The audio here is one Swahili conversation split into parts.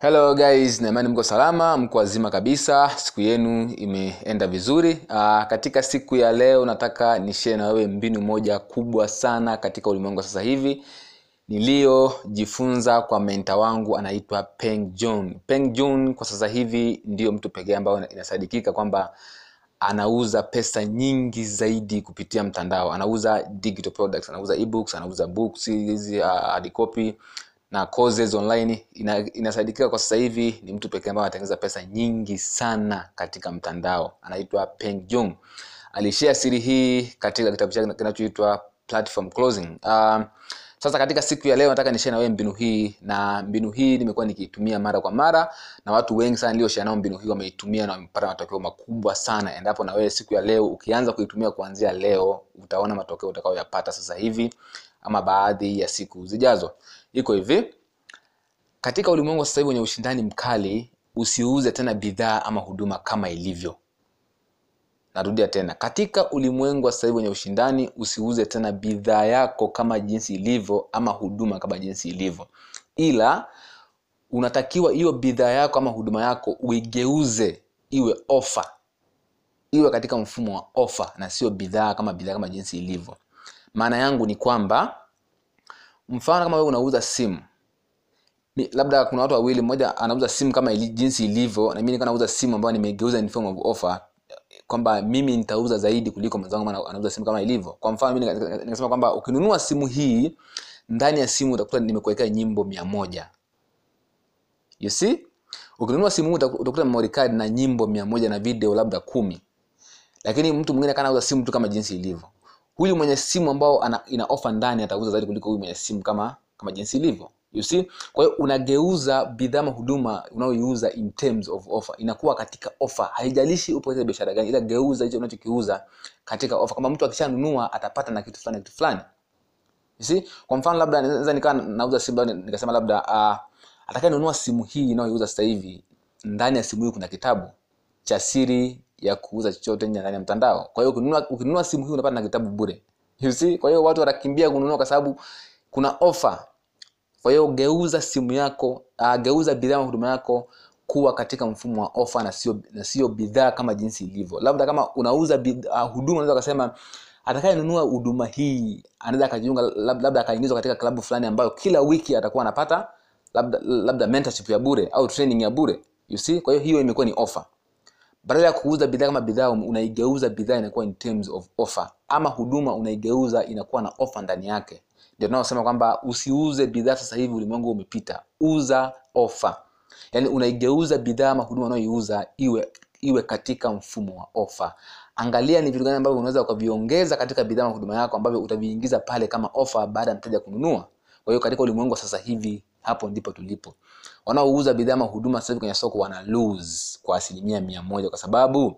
hello guys. Naimani mko salama mko wazima kabisa. Siku yenu imeenda vizuri. Aa, katika siku ya leo nataka nishie na wewe mbinu moja kubwa sana katika ulimwengu sasa hivi. Niliyojifunza kwa menta wangu anaitwa peng jun. Peng jun kwa sasa hivi ndiyo mtu pekee ambayo inasadikika kwamba anauza pesa nyingi zaidi kupitia mtandao. Anauza digital products anauza ebooks anauza books hizi uh, hard copy na courses online ina, inasadikika kwa sasa hivi ni mtu pekee ambaye anatengeneza pesa nyingi sana katika mtandao. Anaitwa peng jung alishare siri hii katika kitabu chake kinachoitwa platform closing. Uh, sasa katika siku ya leo nataka nishare na wewe mbinu hii na mbinu hii nimekuwa nikiitumia mara kwa mara na watu wengi sana nilioshare nao mbinu hii wameitumia na wamepata matokeo makubwa sana. Endapo na wewe siku ya leo ukianza kuitumia kuanzia leo utaona matokeo utakayoyapata sasa hivi ama baadhi ya siku zijazo iko hivi. Katika ulimwengu wa sasa hivi wenye ushindani mkali usiuze tena bidhaa ama huduma kama ilivyo. Narudia tena katika ulimwengu wa sasa hivi wenye ushindani usiuze tena bidhaa yako kama jinsi ilivyo ama huduma kama jinsi ilivyo. Ila unatakiwa hiyo bidhaa yako ama huduma yako uigeuze iwe ofa iwe katika mfumo wa ofa na sio bidhaa kama bidhaa kama jinsi ilivyo. Maana yangu ni kwamba mfano kama wewe unauza simu. Mi- labda kuna watu wawili mmoja anauza simu kama ili, jinsi ilivyo na mimi nikawa nauza simu ambayo nimegeuza in form of offer kwamba mimi nitauza zaidi kuliko mwenzangu anauza simu kama ilivyo. Kwa mfano mimi nika- nika- nikasema kwamba ukinunua simu hii ndani ya simu utakuta nimekuwekea nyimbo mia moja. You see? Ukinunua simu utakuta memory card na nyimbo mia moja na video labda kumi. Lakini mtu mwingine kana auza simu tu kama jinsi ilivyo huyu mwenye simu ambao ana, ina ofa ndani atauza zaidi kuliko huyu mwenye simu kama kama jinsi ilivyo you see? Kwa hiyo unageuza bidhaa ama huduma unayoiuza in terms of offer. Inakuwa katika offer. Haijalishi upo katika biashara gani ila geuza hicho unachokiuza katika offer. Kama mtu akishanunua atapata na kitu fulani kitu fulani. You see? Kwa mfano labda naweza nikawa nauza simu labda nikasema labda uh, atakayenunua simu hii inayoiuza sasa hivi ndani ya simu hii kuna kitabu cha siri ya kuuza chochote nje ndani ya mtandao. Kwa hiyo ukinunua, ukinunua simu hii unapata na kitabu bure. You see? Kwa hiyo watu watakimbia kununua kwa sababu kuna ofa kwa hiyo geuza simu yako uh, geuza bidhaa huduma yako kuwa katika mfumo wa ofa na sio na sio bidhaa kama jinsi ilivyo. Labda kama unauza bidhaa, uh, huduma unaweza kusema atakayenunua huduma hii anaweza akajiunga lab- labda akaingizwa katika klabu fulani ambayo kila wiki atakuwa anapata labda labda mentorship ya bure au training ya bure. You see? Kwa hiyo hiyo imekuwa ni offer badala ya kuuza bidhaa kama bidhaa unaigeuza bidhaa inakuwa in terms of offer. Ama huduma unaigeuza inakuwa na offer ndani yake. Ndio tunaosema kwamba usiuze bidhaa sasa hivi ulimwengu umepita. Uza offer. Yaani unaigeuza bidhaa ama huduma unayoiuza iwe iwe katika mfumo wa offer. Angalia ni vitu gani ambavyo unaweza ukaviongeza katika bidhaa ama huduma yako ambavyo utaviingiza pale kama offer baada ya mteja kununua. Kwa hiyo katika ulimwengu wa sasa hivi hapo ndipo tulipo. Wanaouza bidhaa ama huduma sasa kwenye soko wana lose kwa asilimia mia moja kwa sababu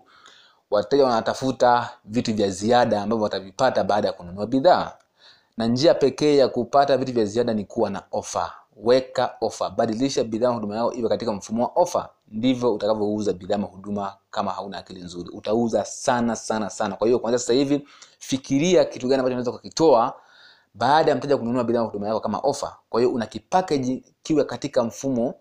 wateja wanatafuta vitu vya ziada ambavyo watavipata baada ya kununua bidhaa. Na njia pekee ya kupata vitu vya ziada ni kuwa na ofa weka ofa badilisha bidhaa huduma yao iwe katika mfumo wa ofa ndivyo utakavyouza bidhaa huduma kama hauna akili nzuri. Utauza sana sana sana. Kwa hiyo kwanzia sasa hivi fikiria kitu gani ambacho unaweza kukitoa baada ya mteja kununua bidhaa huduma yako kama ofa kwa hiyo una kipakeji kiwe katika mfumo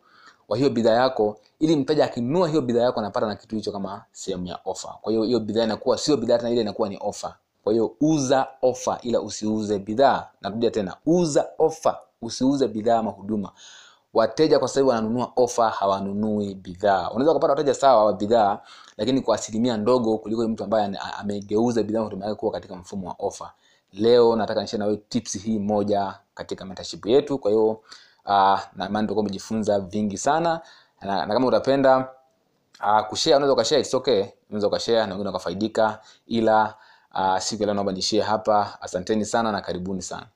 wa hiyo bidhaa yako ili mteja akinunua hiyo bidhaa yako anapata na kitu hicho kama sehemu ya ofa kwa hiyo hiyo bidhaa inakuwa sio bidhaa tena ile inakuwa ni ofa kwa hiyo uza ofa ila usiuze bidhaa. Narudia tena uza ofa usiuze bidhaa ama huduma. Wateja kwa sababu wananunua ofa hawanunui bidhaa. Unaweza kupata wateja sawa wa bidhaa lakini kwa asilimia ndogo kuliko mtu ambaye amegeuza bidhaa huduma yake kuwa katika mfumo wa ofa leo nataka nishare na wewe tips hii moja katika mentorship yetu. Kwa hiyo uh, na imani tutakuwa umejifunza vingi sana. Na, na kama utapenda uh, kushare unaweza ukashare it's okay. Unaweza ukashare na wengine wakafaidika. Ila uh, siku leo naomba nishare hapa. Asanteni sana na karibuni sana